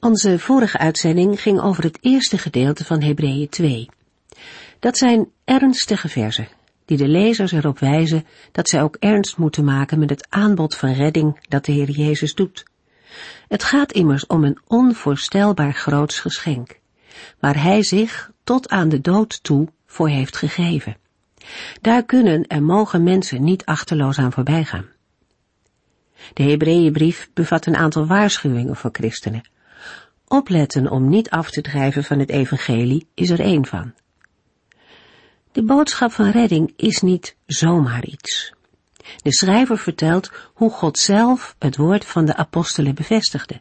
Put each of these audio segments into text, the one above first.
Onze vorige uitzending ging over het eerste gedeelte van Hebreeën 2. Dat zijn ernstige verzen, die de lezers erop wijzen dat zij ook ernst moeten maken met het aanbod van redding dat de Heer Jezus doet. Het gaat immers om een onvoorstelbaar groots geschenk, waar Hij zich tot aan de dood toe voor heeft gegeven. Daar kunnen en mogen mensen niet achterloos aan voorbij gaan. De Hebreeënbrief bevat een aantal waarschuwingen voor christenen, Opletten om niet af te drijven van het evangelie is er één van. De boodschap van redding is niet zomaar iets. De schrijver vertelt hoe God zelf het woord van de apostelen bevestigde.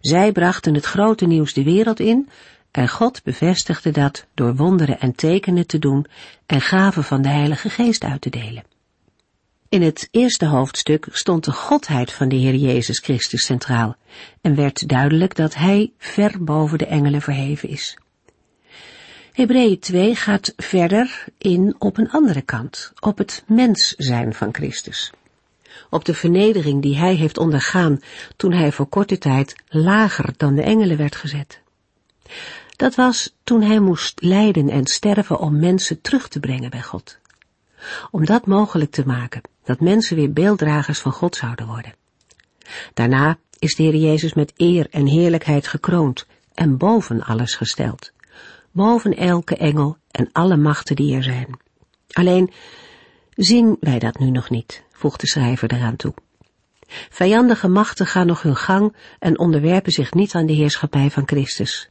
Zij brachten het grote nieuws de wereld in en God bevestigde dat door wonderen en tekenen te doen en gaven van de Heilige Geest uit te delen. In het eerste hoofdstuk stond de godheid van de Heer Jezus Christus centraal en werd duidelijk dat Hij ver boven de engelen verheven is. Hebreeën 2 gaat verder in op een andere kant, op het mens zijn van Christus. Op de vernedering die Hij heeft ondergaan toen Hij voor korte tijd lager dan de engelen werd gezet. Dat was toen Hij moest lijden en sterven om mensen terug te brengen bij God. Om dat mogelijk te maken, dat mensen weer beelddragers van God zouden worden. Daarna is de Heer Jezus met eer en heerlijkheid gekroond en boven alles gesteld. Boven elke engel en alle machten die er zijn. Alleen zien wij dat nu nog niet, voegt de schrijver eraan toe. Vijandige machten gaan nog hun gang en onderwerpen zich niet aan de heerschappij van Christus.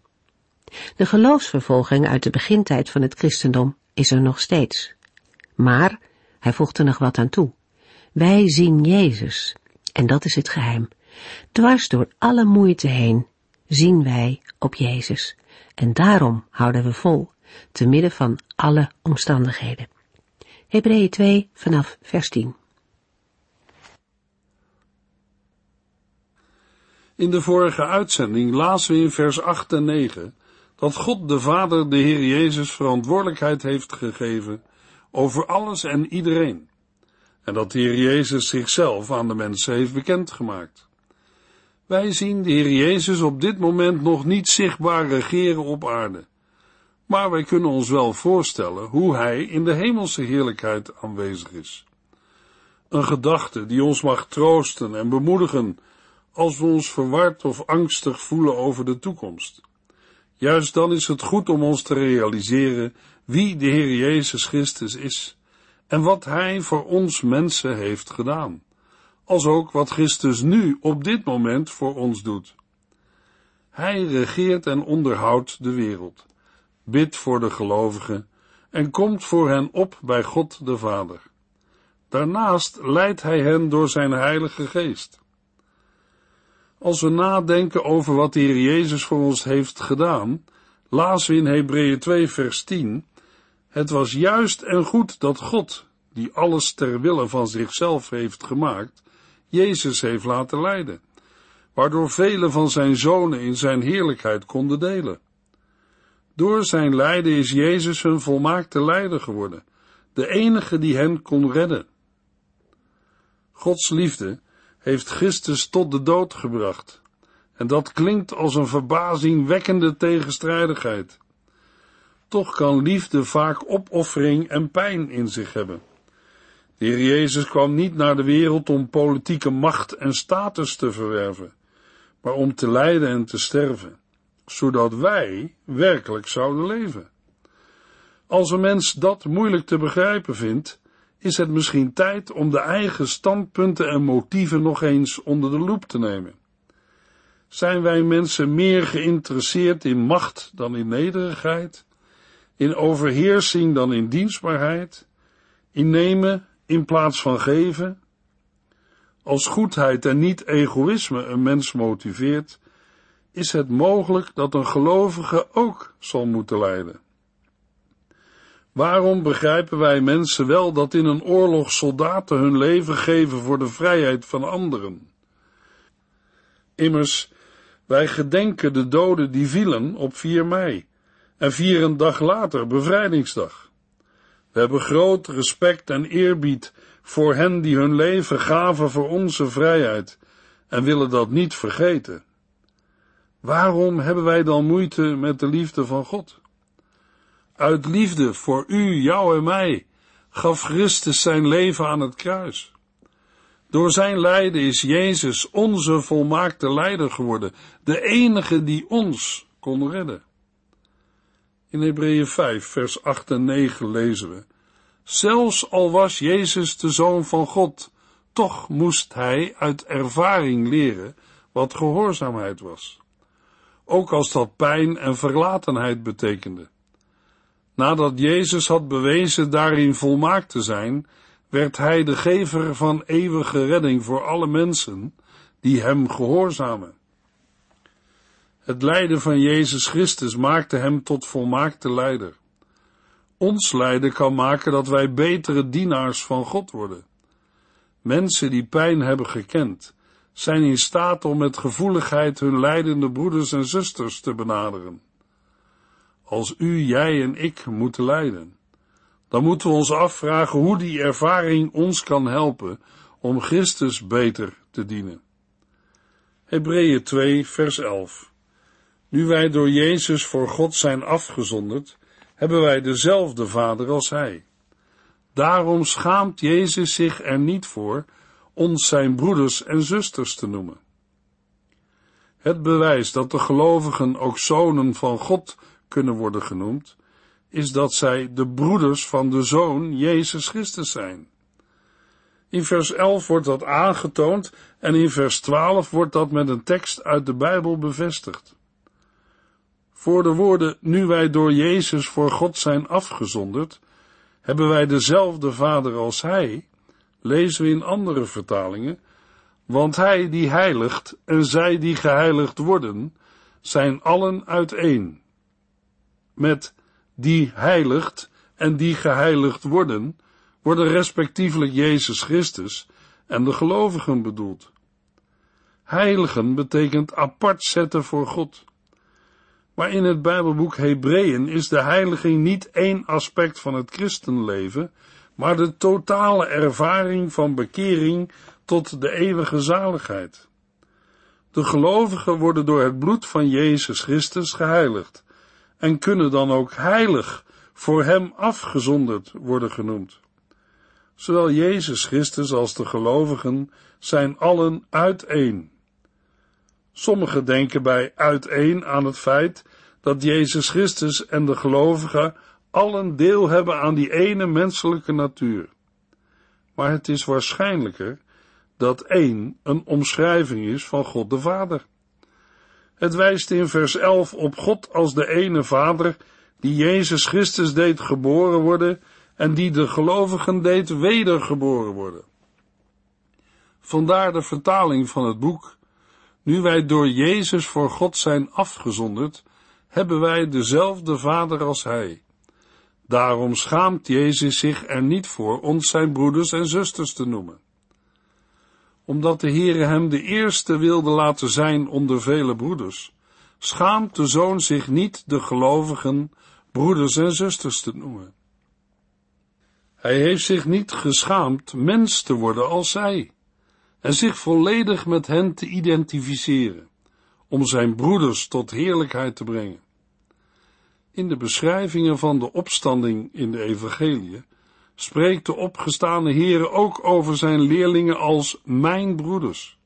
De geloofsvervolging uit de begintijd van het christendom is er nog steeds. Maar, hij voegt er nog wat aan toe, wij zien Jezus, en dat is het geheim. Dwars door alle moeite heen zien wij op Jezus, en daarom houden we vol, te midden van alle omstandigheden. Hebreeën 2 vanaf vers 10. In de vorige uitzending lazen we in vers 8 en 9 dat God de Vader de Heer Jezus verantwoordelijkheid heeft gegeven over alles en iedereen. En dat de Heer Jezus zichzelf aan de mensen heeft bekendgemaakt. Wij zien de Heer Jezus op dit moment nog niet zichtbaar regeren op aarde. Maar wij kunnen ons wel voorstellen hoe Hij in de hemelse heerlijkheid aanwezig is. Een gedachte die ons mag troosten en bemoedigen als we ons verward of angstig voelen over de toekomst. Juist dan is het goed om ons te realiseren wie de Heer Jezus Christus is en wat Hij voor ons mensen heeft gedaan, als ook wat Christus nu op dit moment voor ons doet. Hij regeert en onderhoudt de wereld, bidt voor de gelovigen en komt voor hen op bij God de Vader. Daarnaast leidt Hij hen door zijn Heilige Geest. Als we nadenken over wat de Heer Jezus voor ons heeft gedaan, lazen we in Hebreeën 2 vers 10 het was juist en goed dat God, die alles ter wille van zichzelf heeft gemaakt, Jezus heeft laten leiden, waardoor vele van zijn zonen in zijn heerlijkheid konden delen. Door zijn lijden is Jezus hun volmaakte leider geworden, de enige die hen kon redden. Gods liefde heeft Christus tot de dood gebracht, en dat klinkt als een verbazingwekkende tegenstrijdigheid. Toch kan liefde vaak opoffering en pijn in zich hebben. De Heer Jezus kwam niet naar de wereld om politieke macht en status te verwerven, maar om te lijden en te sterven, zodat wij werkelijk zouden leven. Als een mens dat moeilijk te begrijpen vindt, is het misschien tijd om de eigen standpunten en motieven nog eens onder de loep te nemen. Zijn wij mensen meer geïnteresseerd in macht dan in nederigheid? In overheersing dan in dienstbaarheid, in nemen in plaats van geven. Als goedheid en niet egoïsme een mens motiveert, is het mogelijk dat een gelovige ook zal moeten lijden. Waarom begrijpen wij mensen wel dat in een oorlog soldaten hun leven geven voor de vrijheid van anderen? Immers, wij gedenken de doden die vielen op 4 mei en vieren een dag later bevrijdingsdag. We hebben groot respect en eerbied voor hen die hun leven gaven voor onze vrijheid en willen dat niet vergeten. Waarom hebben wij dan moeite met de liefde van God? Uit liefde voor u, jou en mij gaf Christus zijn leven aan het kruis. Door zijn lijden is Jezus onze volmaakte leider geworden, de enige die ons kon redden. In Hebreeën 5, vers 8 en 9 lezen we, Zelfs al was Jezus de Zoon van God, toch moest hij uit ervaring leren wat gehoorzaamheid was. Ook als dat pijn en verlatenheid betekende. Nadat Jezus had bewezen daarin volmaakt te zijn, werd hij de gever van eeuwige redding voor alle mensen die hem gehoorzamen. Het lijden van Jezus Christus maakte hem tot volmaakte leider. Ons lijden kan maken dat wij betere dienaars van God worden. Mensen die pijn hebben gekend, zijn in staat om met gevoeligheid hun lijdende broeders en zusters te benaderen. Als u, jij en ik moeten lijden, dan moeten we ons afvragen hoe die ervaring ons kan helpen om Christus beter te dienen. Hebreeën 2, vers 11. Nu wij door Jezus voor God zijn afgezonderd, hebben wij dezelfde Vader als Hij. Daarom schaamt Jezus zich er niet voor ons zijn broeders en zusters te noemen. Het bewijs dat de gelovigen ook zonen van God kunnen worden genoemd, is dat zij de broeders van de Zoon Jezus Christus zijn. In vers 11 wordt dat aangetoond en in vers 12 wordt dat met een tekst uit de Bijbel bevestigd. Voor de woorden, nu wij door Jezus voor God zijn afgezonderd, hebben wij dezelfde Vader als Hij, lezen we in andere vertalingen, want Hij die heiligt en zij die geheiligd worden, zijn allen uiteen. Met die heiligt en die geheiligd worden, worden respectievelijk Jezus Christus en de gelovigen bedoeld. Heiligen betekent apart zetten voor God. Maar in het Bijbelboek Hebreeën is de heiliging niet één aspect van het christenleven, maar de totale ervaring van bekering tot de eeuwige zaligheid. De gelovigen worden door het bloed van Jezus Christus geheiligd en kunnen dan ook heilig voor Hem afgezonderd worden genoemd. Zowel Jezus Christus als de gelovigen zijn allen uiteen. Sommigen denken bij uiteen aan het feit dat Jezus Christus en de gelovigen allen deel hebben aan die ene menselijke natuur. Maar het is waarschijnlijker dat één een omschrijving is van God de Vader. Het wijst in vers 11 op God als de ene Vader die Jezus Christus deed geboren worden en die de gelovigen deed wedergeboren worden. Vandaar de vertaling van het boek. Nu wij door Jezus voor God zijn afgezonderd, hebben wij dezelfde Vader als Hij. Daarom schaamt Jezus zich er niet voor ons zijn broeders en zusters te noemen. Omdat de Heere hem de eerste wilde laten zijn onder vele broeders, schaamt de Zoon zich niet de gelovigen broeders en zusters te noemen. Hij heeft zich niet geschaamd mens te worden als zij en zich volledig met hen te identificeren, om zijn broeders tot heerlijkheid te brengen. In de beschrijvingen van de opstanding in de evangelie spreekt de opgestane Heere ook over zijn leerlingen als mijn broeders.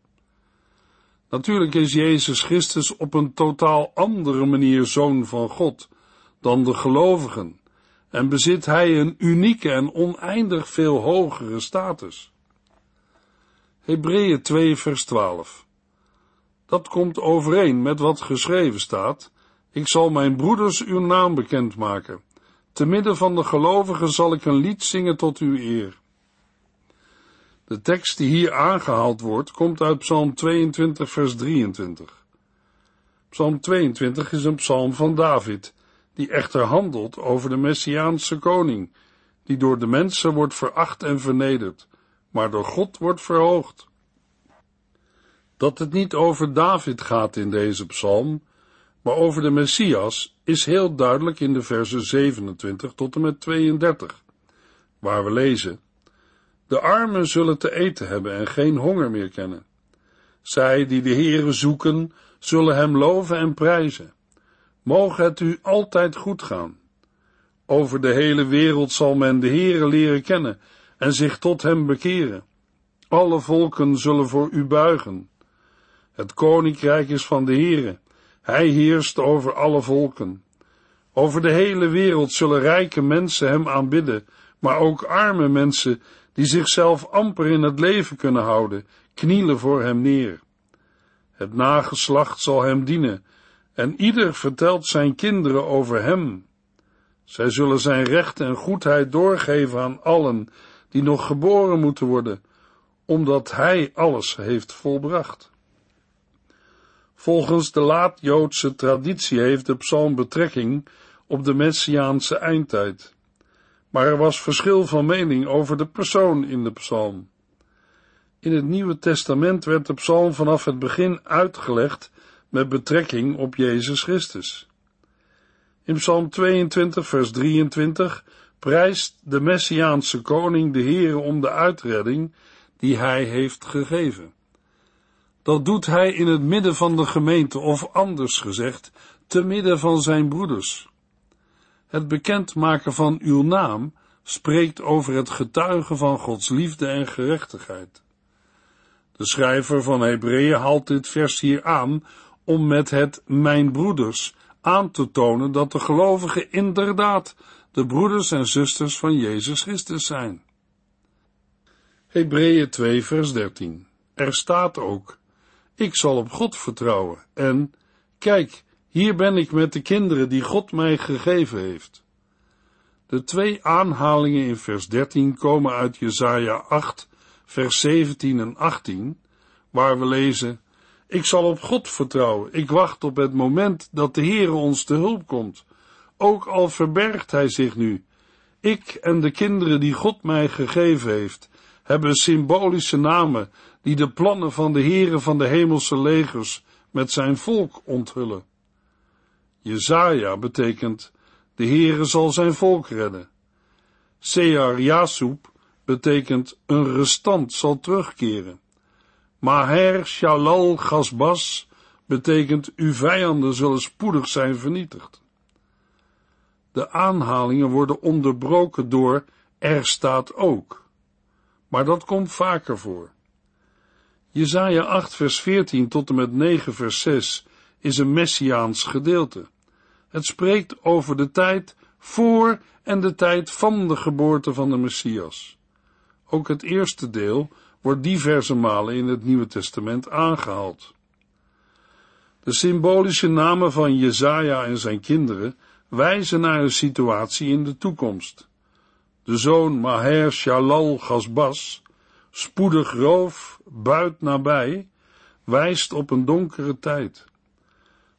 Natuurlijk is Jezus Christus op een totaal andere manier zoon van God dan de gelovigen en bezit hij een unieke en oneindig veel hogere status. Hebreeën 2 vers 12 Dat komt overeen met wat geschreven staat ik zal mijn broeders uw naam bekendmaken. Te midden van de gelovigen zal ik een lied zingen tot uw eer. De tekst die hier aangehaald wordt, komt uit Psalm 22, vers 23. Psalm 22 is een psalm van David, die echter handelt over de Messiaanse koning, die door de mensen wordt veracht en vernederd, maar door God wordt verhoogd. Dat het niet over David gaat in deze psalm, maar over de Messias, is heel duidelijk in de versen 27 tot en met 32, waar we lezen: De armen zullen te eten hebben en geen honger meer kennen. Zij die de Heere zoeken, zullen hem loven en prijzen. Mogen het u altijd goed gaan. Over de hele wereld zal men de Heere leren kennen en zich tot hem bekeren. Alle volken zullen voor u buigen. Het koninkrijk is van de Heere. Hij heerst over alle volken. Over de hele wereld zullen rijke mensen hem aanbidden, maar ook arme mensen die zichzelf amper in het leven kunnen houden, knielen voor hem neer. Het nageslacht zal hem dienen, en ieder vertelt zijn kinderen over hem. Zij zullen zijn recht en goedheid doorgeven aan allen die nog geboren moeten worden, omdat hij alles heeft volbracht. Volgens de laat-Joodse traditie heeft de psalm betrekking op de Messiaanse eindtijd. Maar er was verschil van mening over de persoon in de psalm. In het Nieuwe Testament werd de psalm vanaf het begin uitgelegd met betrekking op Jezus Christus. In Psalm 22, vers 23 prijst de Messiaanse koning de Heere om de uitredding die hij heeft gegeven. Dat doet hij in het midden van de gemeente, of anders gezegd, te midden van zijn broeders. Het bekendmaken van uw naam spreekt over het getuigen van Gods liefde en gerechtigheid. De schrijver van Hebreeën haalt dit vers hier aan om met het mijn broeders aan te tonen dat de gelovigen inderdaad de broeders en zusters van Jezus Christus zijn. Hebreeën 2 vers 13 Er staat ook, ik zal op God vertrouwen en, kijk, hier ben ik met de kinderen die God mij gegeven heeft. De twee aanhalingen in vers 13 komen uit Jesaja 8, vers 17 en 18, waar we lezen, ik zal op God vertrouwen, ik wacht op het moment dat de Heere ons te hulp komt, ook al verbergt hij zich nu. Ik en de kinderen die God mij gegeven heeft, hebben symbolische namen die de plannen van de Heere van de hemelse legers met zijn volk onthullen. Jezaja betekent, de Heere zal zijn volk redden. Sear betekent, een restant zal terugkeren. Maher Shalal Gasbas betekent, uw vijanden zullen spoedig zijn vernietigd. De aanhalingen worden onderbroken door, er staat ook. Maar dat komt vaker voor. Jezaja 8 vers 14 tot en met 9 vers 6 is een messiaans gedeelte. Het spreekt over de tijd voor en de tijd van de geboorte van de Messias. Ook het eerste deel wordt diverse malen in het Nieuwe Testament aangehaald. De symbolische namen van Jezaja en zijn kinderen wijzen naar een situatie in de toekomst. De zoon Maher Shalal Gasbas, spoedig roof, buit nabij, wijst op een donkere tijd.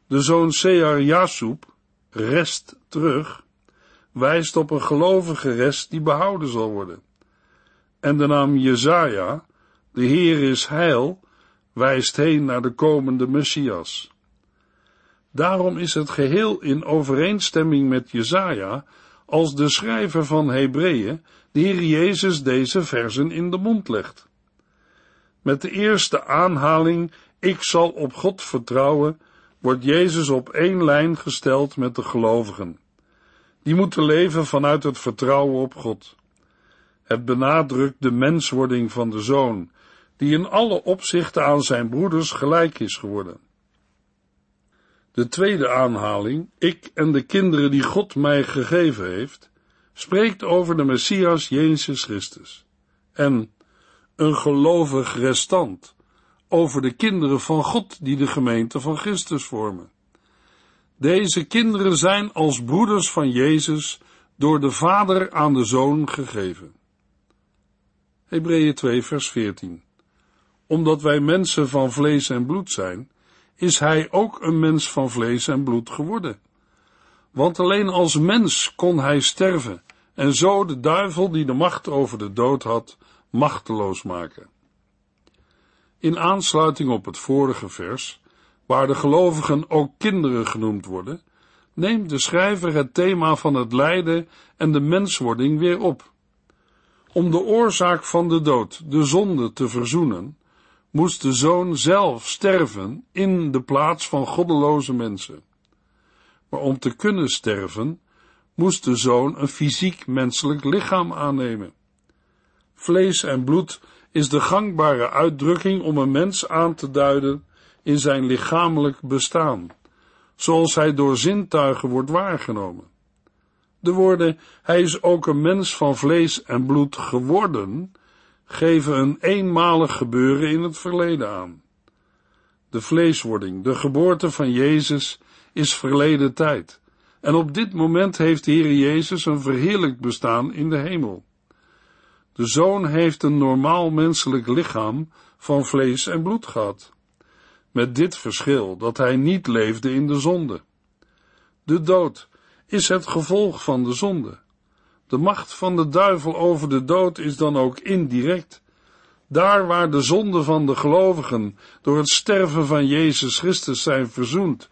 De zoon Sear Jasub, rest terug, wijst op een gelovige rest die behouden zal worden. En de naam Jezaja, de Heer is heil, wijst heen naar de komende Messias. Daarom is het geheel in overeenstemming met Jezaja, als de schrijver van Hebreeën de Heer Jezus deze versen in de mond legt. Met de eerste aanhaling, ik zal op God vertrouwen, wordt Jezus op één lijn gesteld met de gelovigen. Die moeten leven vanuit het vertrouwen op God. Het benadrukt de menswording van de zoon, die in alle opzichten aan zijn broeders gelijk is geworden. De tweede aanhaling, ik en de kinderen die God mij gegeven heeft, spreekt over de Messias Jezus Christus. En een gelovig restant, over de kinderen van God die de gemeente van Christus vormen. Deze kinderen zijn als broeders van Jezus door de Vader aan de Zoon gegeven. Hebreeën 2 vers 14 Omdat wij mensen van vlees en bloed zijn, is hij ook een mens van vlees en bloed geworden. Want alleen als mens kon hij sterven en zo de duivel die de macht over de dood had, machteloos maken. In aansluiting op het vorige vers, waar de gelovigen ook kinderen genoemd worden, neemt de schrijver het thema van het lijden en de menswording weer op. Om de oorzaak van de dood, de zonde, te verzoenen, moest de zoon zelf sterven in de plaats van goddeloze mensen. Maar om te kunnen sterven, moest de zoon een fysiek menselijk lichaam aannemen. Vlees en bloed is de gangbare uitdrukking om een mens aan te duiden in zijn lichamelijk bestaan, zoals hij door zintuigen wordt waargenomen. De woorden, hij is ook een mens van vlees en bloed geworden, geven een eenmalig gebeuren in het verleden aan. De vleeswording, de geboorte van Jezus, is verleden tijd. En op dit moment heeft de Heer Jezus een verheerlijk bestaan in de hemel. De zoon heeft een normaal menselijk lichaam van vlees en bloed gehad. Met dit verschil dat hij niet leefde in de zonde. De dood is het gevolg van de zonde. De macht van de duivel over de dood is dan ook indirect. Daar waar de zonden van de gelovigen door het sterven van Jezus Christus zijn verzoend,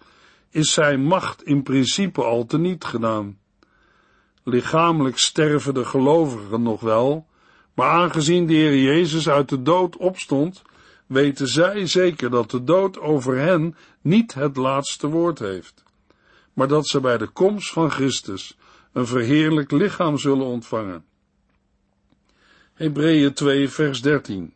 is zijn macht in principe al teniet gedaan. Lichamelijk sterven de gelovigen nog wel, maar aangezien de Heer Jezus uit de dood opstond, weten zij zeker dat de dood over hen niet het laatste woord heeft, maar dat ze bij de komst van Christus een verheerlijk lichaam zullen ontvangen. Hebreeën 2 vers 13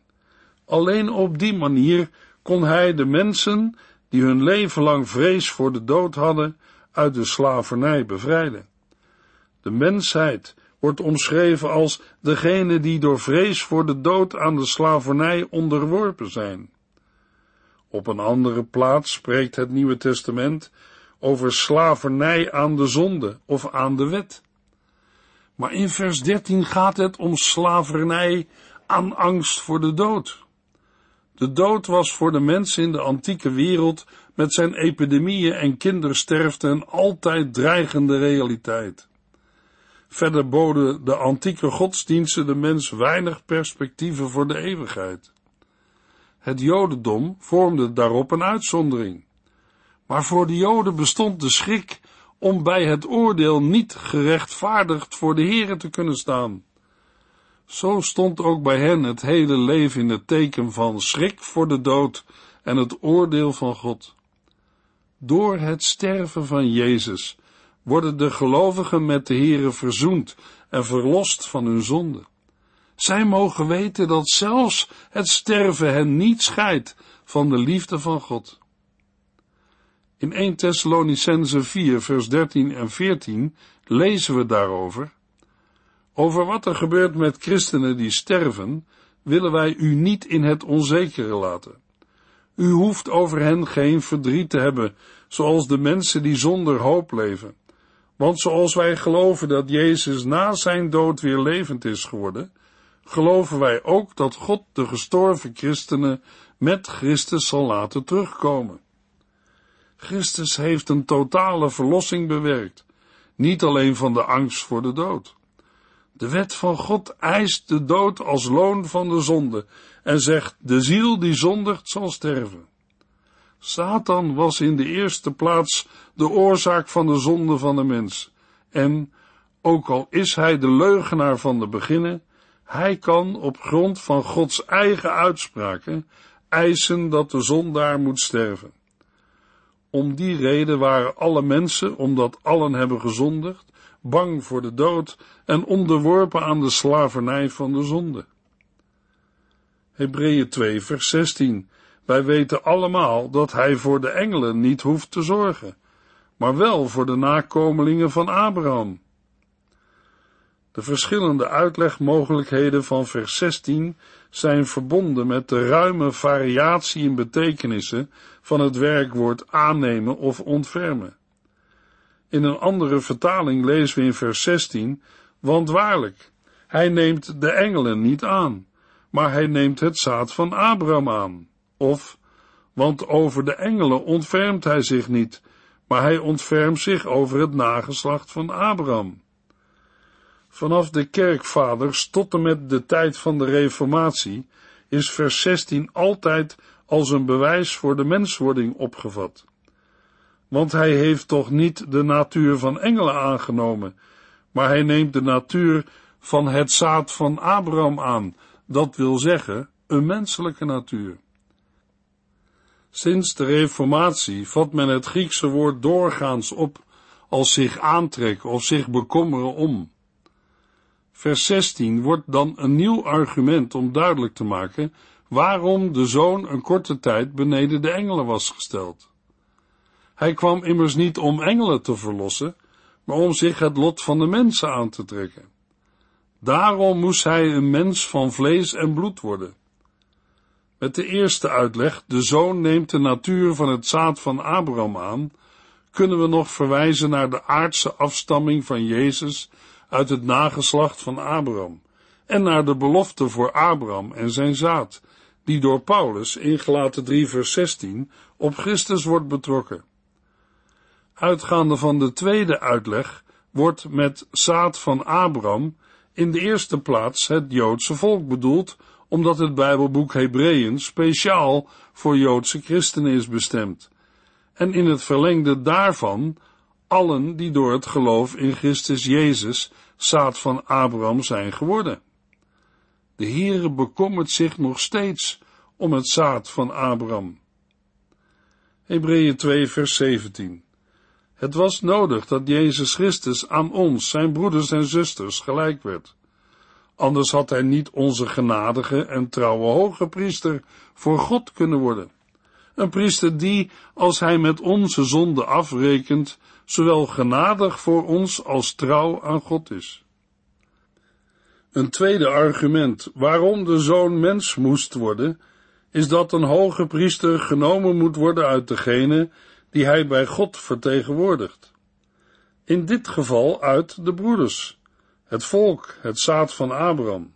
Alleen op die manier kon hij de mensen die hun leven lang vrees voor de dood hadden, uit de slavernij bevrijden. De mensheid wordt omschreven als degene die door vrees voor de dood aan de slavernij onderworpen zijn. Op een andere plaats spreekt het Nieuwe Testament over slavernij aan de zonde of aan de wet. Maar in vers 13 gaat het om slavernij aan angst voor de dood. De dood was voor de mensen in de antieke wereld met zijn epidemieën en kindersterfte een altijd dreigende realiteit. Verder boden de antieke godsdiensten de mens weinig perspectieven voor de eeuwigheid. Het Jodendom vormde daarop een uitzondering. Maar voor de Joden bestond de schrik om bij het oordeel niet gerechtvaardigd voor de Here te kunnen staan. Zo stond ook bij hen het hele leven in het teken van schrik voor de dood en het oordeel van God. Door het sterven van Jezus worden de gelovigen met de Here verzoend en verlost van hun zonde. Zij mogen weten dat zelfs het sterven hen niet scheidt van de liefde van God. In 1 Thessalonicense 4 vers 13 en 14 lezen we daarover over wat er gebeurt met christenen die sterven, willen wij u niet in het onzekere laten. U hoeft over hen geen verdriet te hebben, zoals de mensen die zonder hoop leven. Want zoals wij geloven dat Jezus na zijn dood weer levend is geworden, geloven wij ook dat God de gestorven christenen met Christus zal laten terugkomen. Christus heeft een totale verlossing bewerkt, niet alleen van de angst voor de dood. De wet van God eist de dood als loon van de zonde en zegt, de ziel die zondigt zal sterven. Satan was in de eerste plaats de oorzaak van de zonde van de mens. En, ook al is hij de leugenaar van de beginnen, hij kan op grond van Gods eigen uitspraken eisen dat de zondaar moet sterven. Om die reden waren alle mensen, omdat allen hebben gezondigd, bang voor de dood en onderworpen aan de slavernij van de zonde. Hebreeën 2 vers 16 Wij weten allemaal dat hij voor de engelen niet hoeft te zorgen, maar wel voor de nakomelingen van Abraham. De verschillende uitlegmogelijkheden van vers 16 zijn verbonden met de ruime variatie in betekenissen van het werkwoord aannemen of ontfermen. In een andere vertaling lezen we in vers 16, want waarlijk, hij neemt de engelen niet aan, maar hij neemt het zaad van Abraham aan. Of, want over de engelen ontfermt hij zich niet, maar hij ontfermt zich over het nageslacht van Abraham. Vanaf de kerkvaders tot en met de tijd van de Reformatie is vers 16 altijd als een bewijs voor de menswording opgevat. Want hij heeft toch niet de natuur van engelen aangenomen, maar hij neemt de natuur van het zaad van Abraham aan, dat wil zeggen, een menselijke natuur. Sinds de Reformatie vat men het Griekse woord doorgaans op als zich aantrekken of zich bekommeren om. Vers 16 wordt dan een nieuw argument om duidelijk te maken waarom de zoon een korte tijd beneden de engelen was gesteld. Hij kwam immers niet om engelen te verlossen, maar om zich het lot van de mensen aan te trekken. Daarom moest hij een mens van vlees en bloed worden. Met de eerste uitleg, de zoon neemt de natuur van het zaad van Abraham aan, kunnen we nog verwijzen naar de aardse afstamming van Jezus uit het nageslacht van Abraham en naar de belofte voor Abraham en zijn zaad, die door Paulus in Gelaten 3 vers 16 op Christus wordt betrokken. Uitgaande van de tweede uitleg wordt met zaad van Abraham in de eerste plaats het Joodse volk bedoeld, omdat het Bijbelboek Hebreeën speciaal voor Joodse christenen is bestemd. En in het verlengde daarvan allen die door het geloof in Christus Jezus zaad van Abraham zijn geworden. De Heere bekommert zich nog steeds om het zaad van Abraham. Hebreeën 2 vers 17 Het was nodig dat Jezus Christus aan ons, zijn broeders en zusters, gelijk werd. Anders had hij niet onze genadige en trouwe hoge priester voor God kunnen worden. Een priester die, als hij met onze zonde afrekent, zowel genadig voor ons als trouw aan God is. Een tweede argument waarom de zoon mens moest worden, is dat een hoge priester genomen moet worden uit degene die hij bij God vertegenwoordigt. In dit geval uit de broeders, het volk, het zaad van Abraham.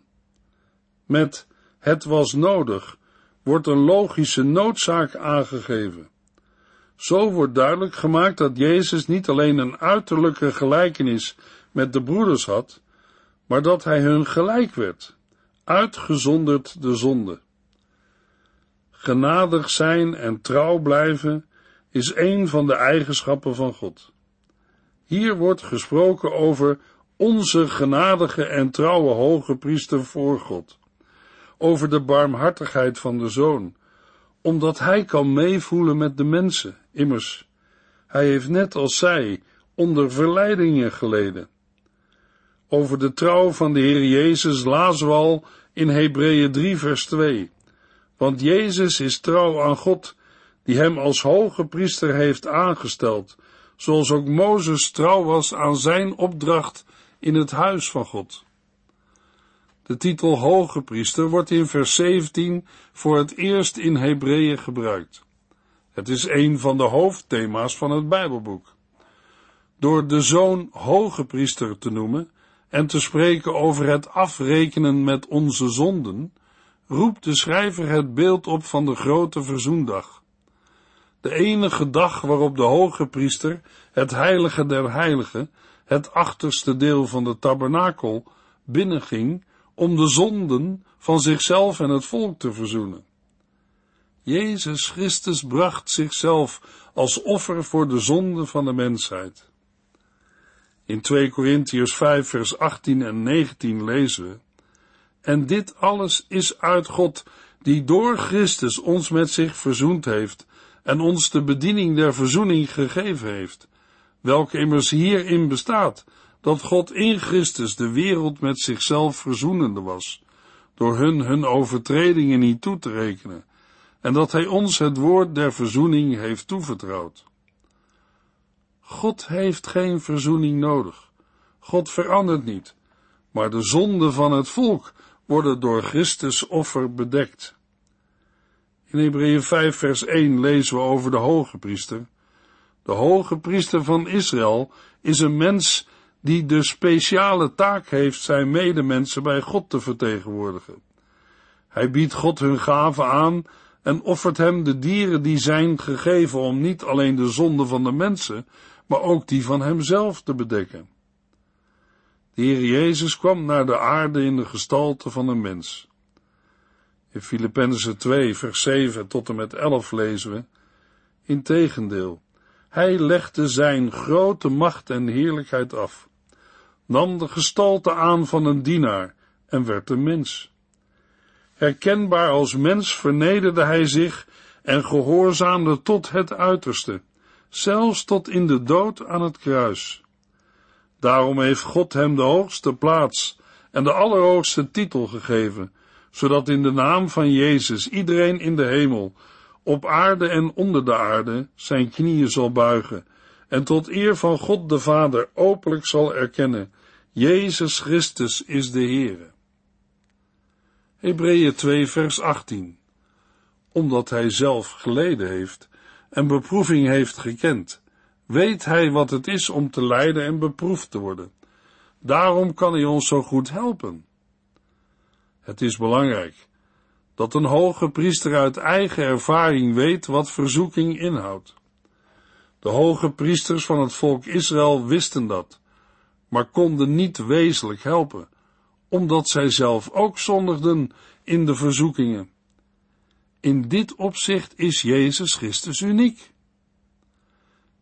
Met het was nodig wordt een logische noodzaak aangegeven. Zo wordt duidelijk gemaakt dat Jezus niet alleen een uiterlijke gelijkenis met de broeders had, maar dat hij hun gelijk werd, uitgezonderd de zonde. Genadig zijn en trouw blijven is een van de eigenschappen van God. Hier wordt gesproken over onze genadige en trouwe hoge priester voor God, over de barmhartigheid van de Zoon, omdat hij kan meevoelen met de mensen, immers, hij heeft net als zij onder verleidingen geleden. Over de trouw van de Heer Jezus lazen we al in Hebreeën 3 vers 2. Want Jezus is trouw aan God, die hem als hoge priester heeft aangesteld, zoals ook Mozes trouw was aan zijn opdracht in het huis van God. De titel hoge priester wordt in vers 17 voor het eerst in Hebreeën gebruikt. Het is een van de hoofdthema's van het Bijbelboek. Door de zoon hoge priester te noemen en te spreken over het afrekenen met onze zonden, roept de schrijver het beeld op van de grote verzoendag. De enige dag waarop de hoge priester, het heilige der heiligen, het achterste deel van de tabernakel, binnenging om de zonden van zichzelf en het volk te verzoenen. Jezus Christus bracht zichzelf als offer voor de zonde van de mensheid. In 2 Korintiërs 5 vers 18 en 19 lezen we, En dit alles is uit God, die door Christus ons met zich verzoend heeft en ons de bediening der verzoening gegeven heeft, welke immers hierin bestaat, dat God in Christus de wereld met zichzelf verzoenende was, door hun hun overtredingen niet toe te rekenen, en dat Hij ons het woord der verzoening heeft toevertrouwd. God heeft geen verzoening nodig. God verandert niet, maar de zonden van het volk worden door Christus offer bedekt. In Hebreeën 5 vers 1 lezen we over de hoge priester. De hoge priester van Israël is een mens die de speciale taak heeft zijn medemensen bij God te vertegenwoordigen. Hij biedt God hun gaven aan en offert hem de dieren die zijn gegeven om niet alleen de zonde van de mensen, maar ook die van hemzelf te bedekken. De Heer Jezus kwam naar de aarde in de gestalte van een mens. In Filippenzen 2, vers 7 tot en met 11 lezen we, Integendeel, hij legde zijn grote macht en heerlijkheid af, nam de gestalte aan van een dienaar en werd een mens. Herkenbaar als mens vernederde hij zich en gehoorzaamde tot het uiterste, zelfs tot in de dood aan het kruis. Daarom heeft God hem de hoogste plaats en de allerhoogste titel gegeven, zodat in de naam van Jezus iedereen in de hemel, op aarde en onder de aarde, zijn knieën zal buigen en tot eer van God de Vader openlijk zal erkennen, Jezus Christus is de Heere. Hebreeën 2 vers 18 Omdat hij zelf geleden heeft en beproeving heeft gekend, weet hij wat het is om te lijden en beproefd te worden. Daarom kan hij ons zo goed helpen. Het is belangrijk dat een hoge priester uit eigen ervaring weet wat verzoeking inhoudt. De hoge priesters van het volk Israël wisten dat, maar konden niet wezenlijk helpen, omdat zij zelf ook zondigden in de verzoekingen. In dit opzicht is Jezus Christus uniek.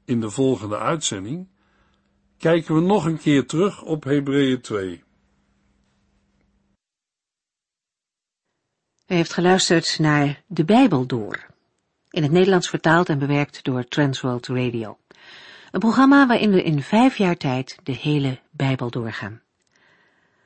In de volgende uitzending kijken we nog een keer terug op Hebreeën 2. U heeft geluisterd naar De Bijbel Door, in het Nederlands vertaald en bewerkt door Transworld Radio. Een programma waarin we in vijf jaar tijd de hele Bijbel doorgaan.